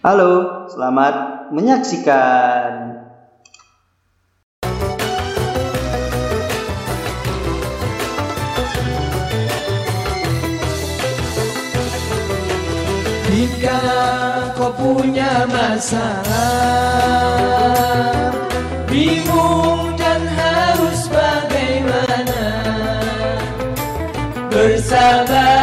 Halo, selamat menyaksikan. Jika kau punya masalah Bingung dan harus bagaimana Bersabar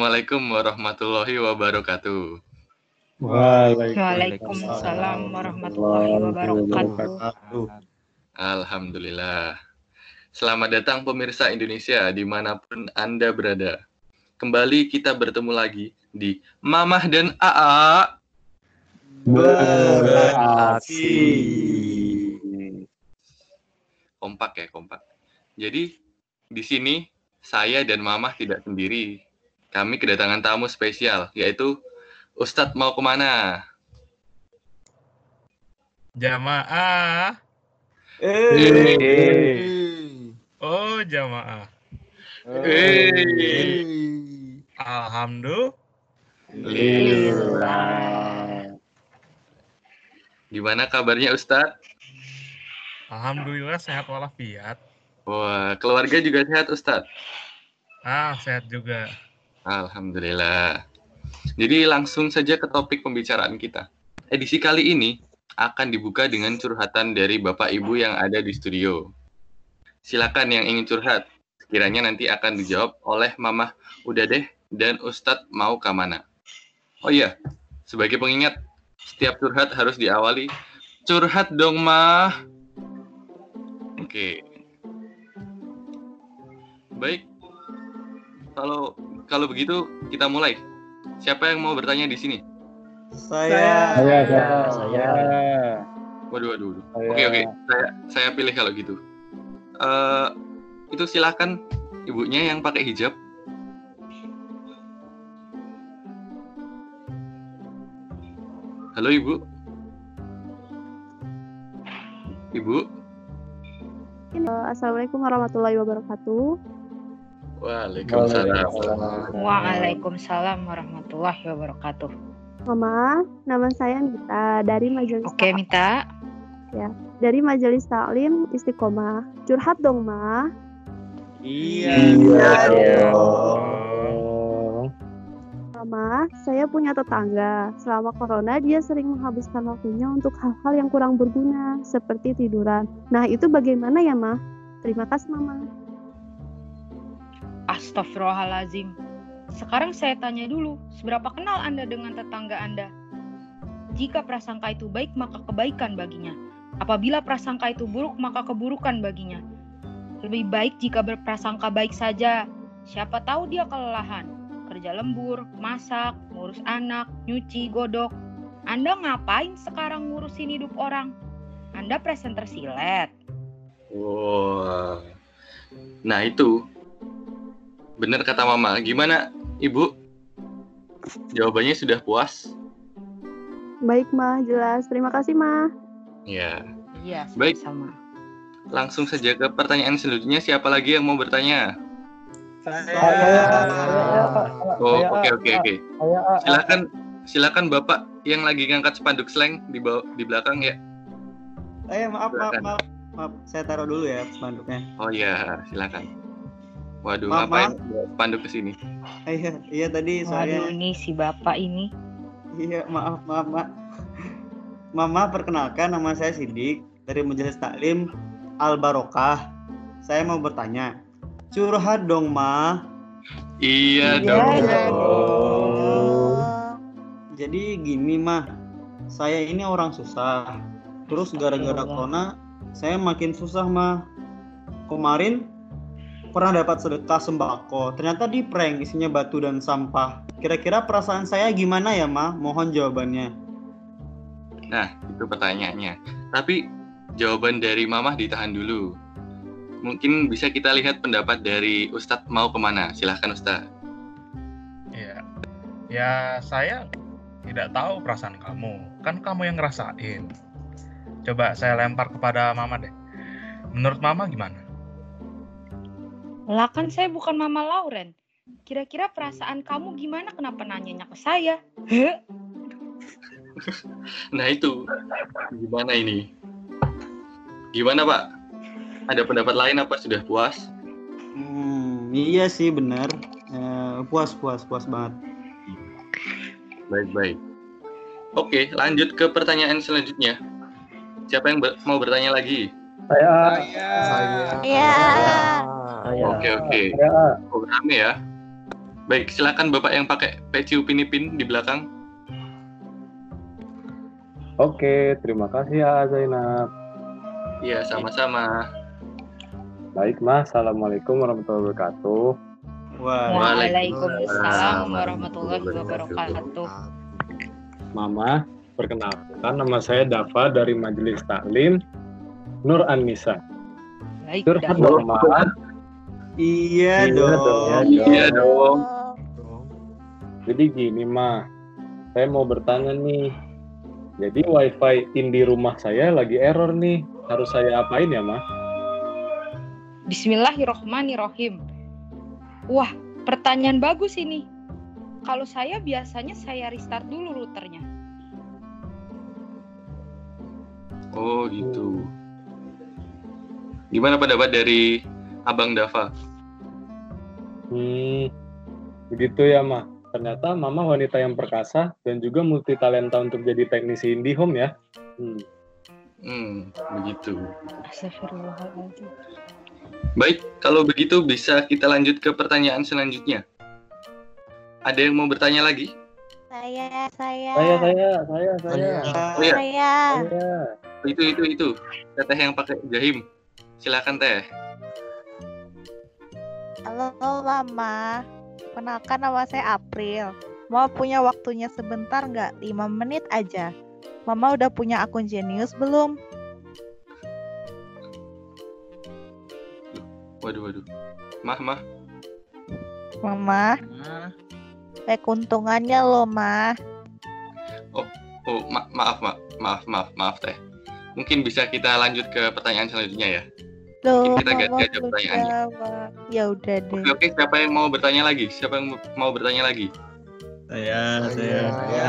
Assalamualaikum warahmatullahi wabarakatuh. Waalaikumsalam warahmatullahi wabarakatuh. Alhamdulillah. Selamat datang pemirsa Indonesia di mana pun Anda berada. Kembali kita bertemu lagi di Mamah dan AA. Beraksi. Kompak ya, kompak. Jadi di sini saya dan Mamah tidak sendiri. Kami kedatangan tamu spesial, yaitu Ustadz mau ke mana? Jamaah. Eh. Oh, jamaah. Eh. Alhamdulillah. Gimana kabarnya Ustadz? Alhamdulillah sehat walafiat. Wah, keluarga juga sehat Ustadz? Ah, sehat juga. Alhamdulillah. Jadi langsung saja ke topik pembicaraan kita. Edisi kali ini akan dibuka dengan curhatan dari Bapak Ibu yang ada di studio. Silakan yang ingin curhat. Kiranya nanti akan dijawab oleh Mamah Udah deh dan Ustadz mau ke mana. Oh iya, sebagai pengingat, setiap curhat harus diawali. Curhat dong, Mah. Oke. Baik. Kalau kalau begitu kita mulai. Siapa yang mau bertanya di sini? Saya. Saya, saya, Saya. Waduh, waduh, waduh. Saya. Oke, oke. Saya saya pilih kalau gitu. Eh, itu silakan ibunya yang pakai hijab. Halo ibu. Ibu. Assalamualaikum warahmatullahi wabarakatuh. Waalaikumsalam. Waalaikumsalam warahmatullahi wabarakatuh. Mama, nama saya Mita dari Majelis Oke, Mita. dari Majelis Taklim Istiqomah. Curhat dong, Ma. Iya. dong. Mama, saya punya tetangga. Selama corona dia sering menghabiskan waktunya untuk hal-hal yang kurang berguna seperti tiduran. Nah, itu bagaimana ya, Ma? Terima kasih, Mama. Astagfirullahalazim. Sekarang saya tanya dulu, seberapa kenal Anda dengan tetangga Anda? Jika prasangka itu baik, maka kebaikan baginya. Apabila prasangka itu buruk, maka keburukan baginya. Lebih baik jika berprasangka baik saja. Siapa tahu dia kelelahan. Kerja lembur, masak, ngurus anak, nyuci, godok. Anda ngapain sekarang ngurusin hidup orang? Anda presenter silet. Wah. Nah, itu. Benar kata Mama. Gimana, Ibu? Jawabannya sudah puas? Baik, Ma. Jelas. Terima kasih, Ma. Ya. Iya, Baik. sama. Langsung saja ke pertanyaan selanjutnya. Siapa lagi yang mau bertanya? Oh, oke oke oke. Silakan silakan Bapak yang lagi ngangkat spanduk slang di bawah di belakang ya. Eh maaf maaf maaf maaf saya taruh dulu ya spanduknya. Oh iya, silakan. Waduh, Maaf, ngapain bawa spanduk ke sini? Iya iya tadi Waduh, saya ini si bapak ini. Iya, maaf, maaf, Mak. Mama, perkenalkan nama saya Sidik dari Majelis Taklim Al Barokah. Saya mau bertanya, curhat dong, Ma. Iya Iya dong. dong. Jadi gini, Mah. Saya ini orang susah. Terus gara-gara corona, saya makin susah, Mah. Kemarin pernah dapat sedekah sembako. Ternyata di prank isinya batu dan sampah. Kira-kira perasaan saya gimana ya, Ma? Mohon jawabannya. Nah, itu pertanyaannya. Tapi jawaban dari Mamah ditahan dulu. Mungkin bisa kita lihat pendapat dari Ustadz mau ke mana. Silahkan Ustadz. Iya. Ya, saya tidak tahu perasaan kamu. Kan kamu yang ngerasain. Coba saya lempar kepada Mama deh. Menurut Mama gimana? Lah kan saya bukan Mama Lauren. Kira-kira perasaan kamu gimana kenapa nanyanya ke saya? Heh, Nah itu gimana ini? Gimana Pak? Ada pendapat lain apa sudah puas? Hmm, iya sih bener. Eh, puas, puas, puas banget. Baik-baik. Oke, lanjut ke pertanyaan selanjutnya. Siapa yang ber- mau bertanya lagi? Saya. Ya. Saya. Oke, oke. Saya. Oh, rame ya. Baik, silakan Bapak yang pakai peci upin ipin di belakang. Oke, terima kasih ya Zainab. Iya, sama-sama. Baik Mas, Assalamualaikum warahmatullahi wabarakatuh. Waalaikumsalam warahmatullahi wabarakatuh. Mama, perkenalkan nama saya Dava dari Majelis Taklim Nur An-Nisa. Baik, Curhat dah. Iya Iya dong. dong. Iya dong. Jadi gini, Ma. Saya mau bertanya nih. Jadi wifi in di rumah saya lagi error nih. Harus saya apain ya, Ma? Bismillahirrohmanirrohim. Wah, pertanyaan bagus ini. Kalau saya biasanya saya restart dulu routernya. Oh, gitu. Gimana pendapat dari Abang Dava? Hmm, begitu ya, Ma. Ternyata Mama wanita yang perkasa dan juga multi talenta untuk jadi teknisi IndiHome ya. Hmm. Hmm, begitu. Baik, kalau begitu bisa kita lanjut ke pertanyaan selanjutnya. Ada yang mau bertanya lagi? Saya, saya. Saya, saya, saya, saya, Oh iya, Saya. saya. itu itu itu. Teteh yang pakai jahim. Silakan Teh. Halo, Mama. Kenalkan nama saya April. Mau punya waktunya sebentar nggak? 5 menit aja. Mama udah punya akun Genius belum? Waduh, waduh. Mah, mah. Mama, eh keuntungannya loh, Ma. Oh, ma- maaf, ma- maaf, maaf, maaf Teh. Mungkin bisa kita lanjut ke pertanyaan selanjutnya ya. Loh, Kita ganti aja pertanyaannya. jawab. Ya udah deh. Oke, oke. Siapa yang mau bertanya lagi? Siapa yang mau bertanya lagi? Saya, saya, saya.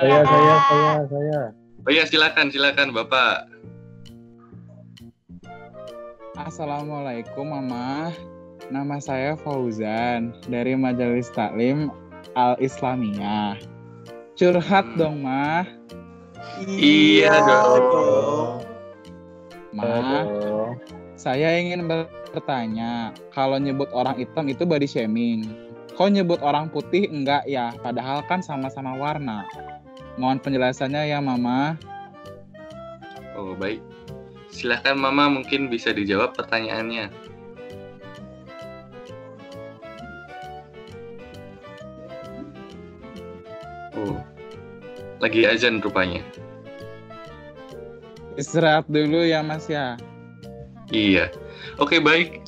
Saya, saya, saya, saya. Oh iya, silakan, silakan Bapak. Assalamualaikum Mama. Nama saya Fauzan dari Majelis Taklim Al Islamiyah. Curhat Hmm. dong, Ma. Iya dong. Ma. Saya ingin bertanya, kalau nyebut orang hitam itu body shaming. Kok nyebut orang putih enggak ya? Padahal kan sama-sama warna. Mohon penjelasannya ya, Mama. Oh, baik. Silahkan Mama mungkin bisa dijawab pertanyaannya. Oh, lagi azan rupanya. Istirahat dulu ya, Mas ya. Iya. Oke, baik.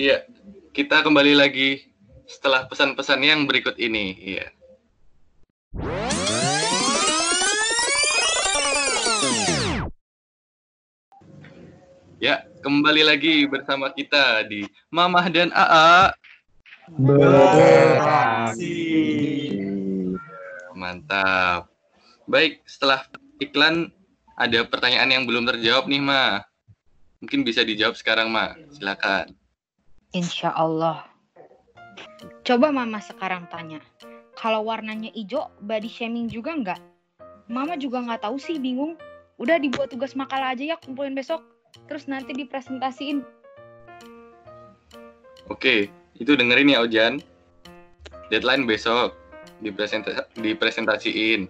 Iya, kita kembali lagi setelah pesan-pesan yang berikut ini. Iya. Ya, kembali lagi bersama kita di Mamah dan AA. Beraksi. Mantap. Baik, setelah iklan ada pertanyaan yang belum terjawab nih, Ma. Mungkin bisa dijawab sekarang, Ma. Silakan. Insya Allah. Coba Mama sekarang tanya. Kalau warnanya hijau, body shaming juga nggak? Mama juga nggak tahu sih, bingung. Udah dibuat tugas makalah aja ya, kumpulin besok. Terus nanti dipresentasiin. Oke, itu dengerin ya Ojan. Deadline besok dipresenta- dipresentasiin.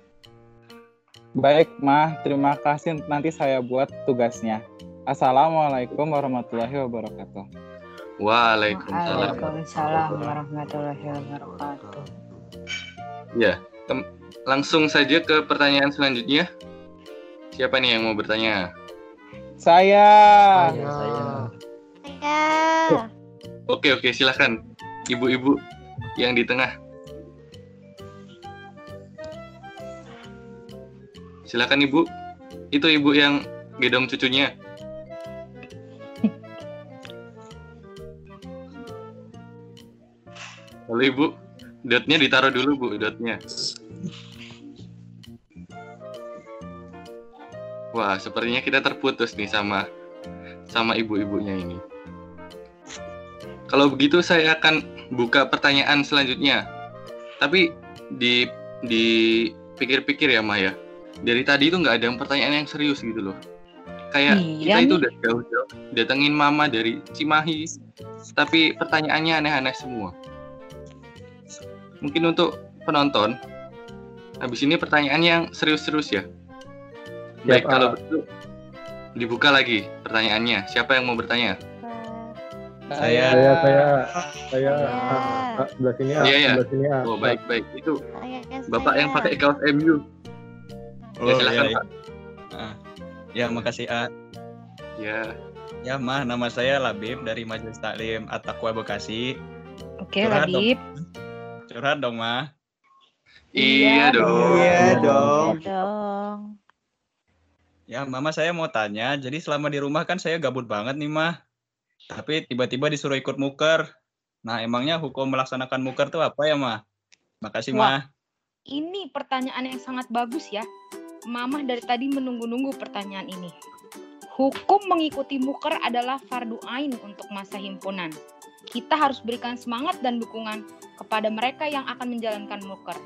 Baik, Mah. Terima kasih. Nanti saya buat tugasnya. Assalamualaikum warahmatullahi wabarakatuh. Waalaikumsalam. Waalaikumsalam warahmatullahi wabarakatuh. Ya, tem- langsung saja ke pertanyaan selanjutnya. Siapa nih yang mau bertanya? Saya. Ya. Oke, oke, silahkan. Ibu-ibu yang di tengah. Silakan ibu. Itu ibu yang gedong cucunya. Halo ibu, dotnya ditaruh dulu bu, dotnya. Wah, sepertinya kita terputus nih sama sama ibu-ibunya ini. Kalau begitu saya akan buka pertanyaan selanjutnya. Tapi di di pikir-pikir ya Maya. Dari tadi itu nggak ada yang pertanyaan yang serius gitu loh. Kayak Iya kita itu udah jauh-jauh datengin mama dari Cimahi, tapi pertanyaannya aneh-aneh semua. Mungkin untuk penonton, habis ini pertanyaan yang serius-serius ya. Baik, Siap, kalau begitu dibuka lagi pertanyaannya. Siapa yang mau bertanya? Saya Saya saya saya Saya. ah, ah, sebelah sini ah, Iya, iya. sebelah sini ah. Oh, baik, baik. Itu Saya, Bapak yang saya. pakai kaos MU. Oh, ya, silakan, iya, Pak. Ah, ya, makasih A. Ya. Ya, Mah, nama saya Labib dari Majelis Taklim At-Taqwa Bekasi. Oke, dong. Labib. Curhat dong, Mah. Iya dong. Iya dong. Iya dong. Ya, Mama saya mau tanya, jadi selama di rumah kan saya gabut banget nih, Mah. Tapi tiba-tiba disuruh ikut muker. Nah, emangnya hukum melaksanakan muker tuh apa ya, Mah? Makasih, Wah. Mah. Ini pertanyaan yang sangat bagus ya. Mamah dari tadi menunggu-nunggu pertanyaan ini. Hukum mengikuti muker adalah fardu ain untuk masa himpunan. Kita harus berikan semangat dan dukungan kepada mereka yang akan menjalankan muker.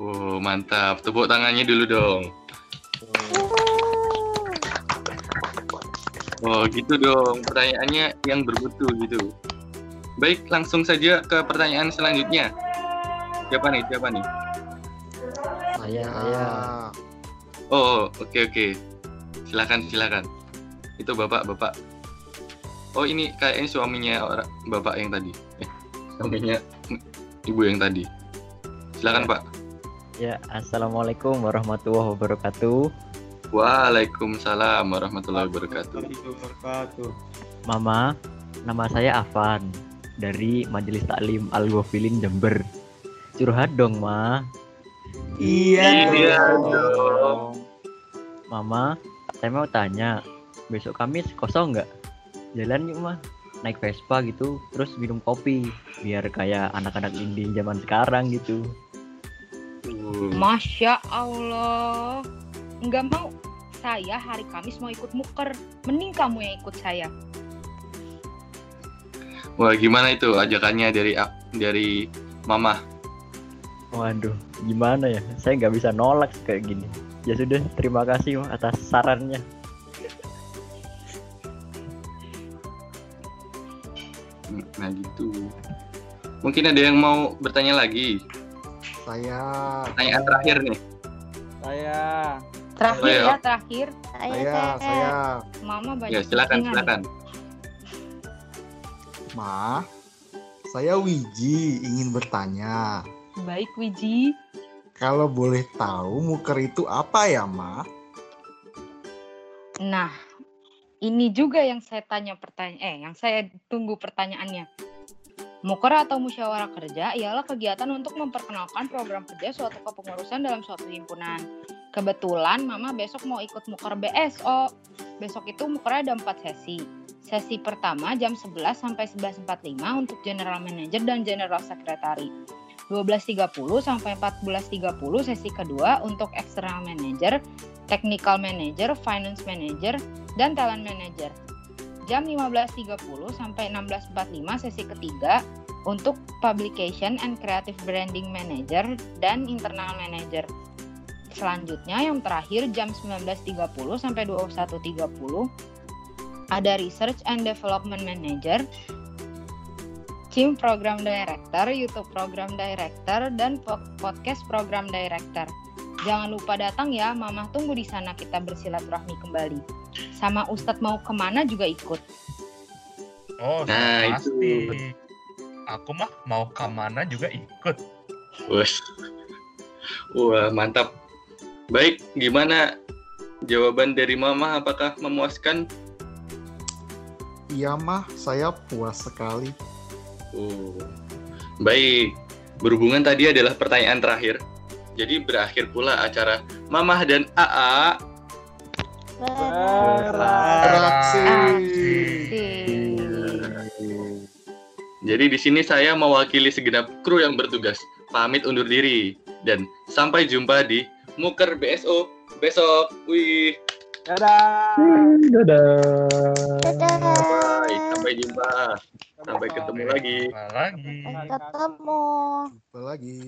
Oh, mantap. Tepuk tangannya dulu dong. Oh, gitu dong. Pertanyaannya yang bermutu gitu. Baik, langsung saja ke pertanyaan selanjutnya. Siapa nih? Siapa nih? Saya, saya. Oh, oke oke. Silakan, silakan. Itu Bapak, Bapak. Oh, ini kayaknya suaminya orang Bapak yang tadi. Eh, suaminya Ibu yang tadi. Silakan, Pak. Ya, Assalamualaikum warahmatullahi wabarakatuh. Waalaikumsalam warahmatullahi wabarakatuh. wabarakatuh. Mama, nama saya Afan dari Majelis Taklim Al Ghafilin Jember. Curhat dong, Ma. Iya, Iya dong. Mama, saya mau tanya, besok Kamis kosong nggak? Jalan yuk, Ma. Naik Vespa gitu, terus minum kopi. Biar kayak anak-anak indie zaman sekarang gitu. Uh, Masya Allah. Nggak mau. Saya hari Kamis mau ikut muker. Mending kamu yang ikut saya. Wah, gimana itu ajakannya dari dari Mama? Waduh, gimana ya? Saya nggak bisa nolak kayak gini. Ya sudah, terima kasih atas sarannya. Nah, gitu. Mungkin ada yang mau bertanya lagi. Saya Pertanyaan terakhir nih. Saya. Terakhir Saya. ya, terakhir. Saya, saya saya. saya Mama banyak Ya, silakan, silakan. Ma saya Wiji ingin bertanya Baik, Wiji. kalau boleh tahu muker itu apa ya Ma? Nah, ini juga yang saya tanya pertanyaan eh yang saya tunggu pertanyaannya. Muker atau musyawarah kerja ialah kegiatan untuk memperkenalkan program kerja suatu kepengurusan dalam suatu himpunan. Kebetulan Mama besok mau ikut muker BSO. Besok itu mukernya ada empat sesi. Sesi pertama jam 11 sampai 11.45 untuk General Manager dan General Secretary. 12.30 sampai 14.30 sesi kedua untuk External Manager, Technical Manager, Finance Manager, dan Talent Manager. Jam 15.30 sampai 16.45 sesi ketiga untuk Publication and Creative Branding Manager dan Internal Manager. Selanjutnya yang terakhir jam 19.30 sampai 21.30 ada Research and Development Manager, Team Program Director, YouTube Program Director, dan po- Podcast Program Director. Jangan lupa datang ya, Mama tunggu di sana kita bersilaturahmi kembali. Sama Ustadz mau ke mana juga ikut. Oh, Nah, pasti. itu. Aku mah mau ke mana juga ikut. Wes. Wah, mantap. Baik, gimana jawaban dari Mama? Apakah memuaskan? Iya mah, saya puas sekali. Oh. Baik. Berhubungan tadi adalah pertanyaan terakhir. Jadi berakhir pula acara Mamah dan AA. Beraksi. Jadi di sini saya mewakili segenap kru yang bertugas. Pamit undur diri dan sampai jumpa di Muker BSO besok. Wih, Dadah. Dadah. bye. Sampai jumpa. Sampai ketemu lagi. Lagi? Ketemu. Apa lagi?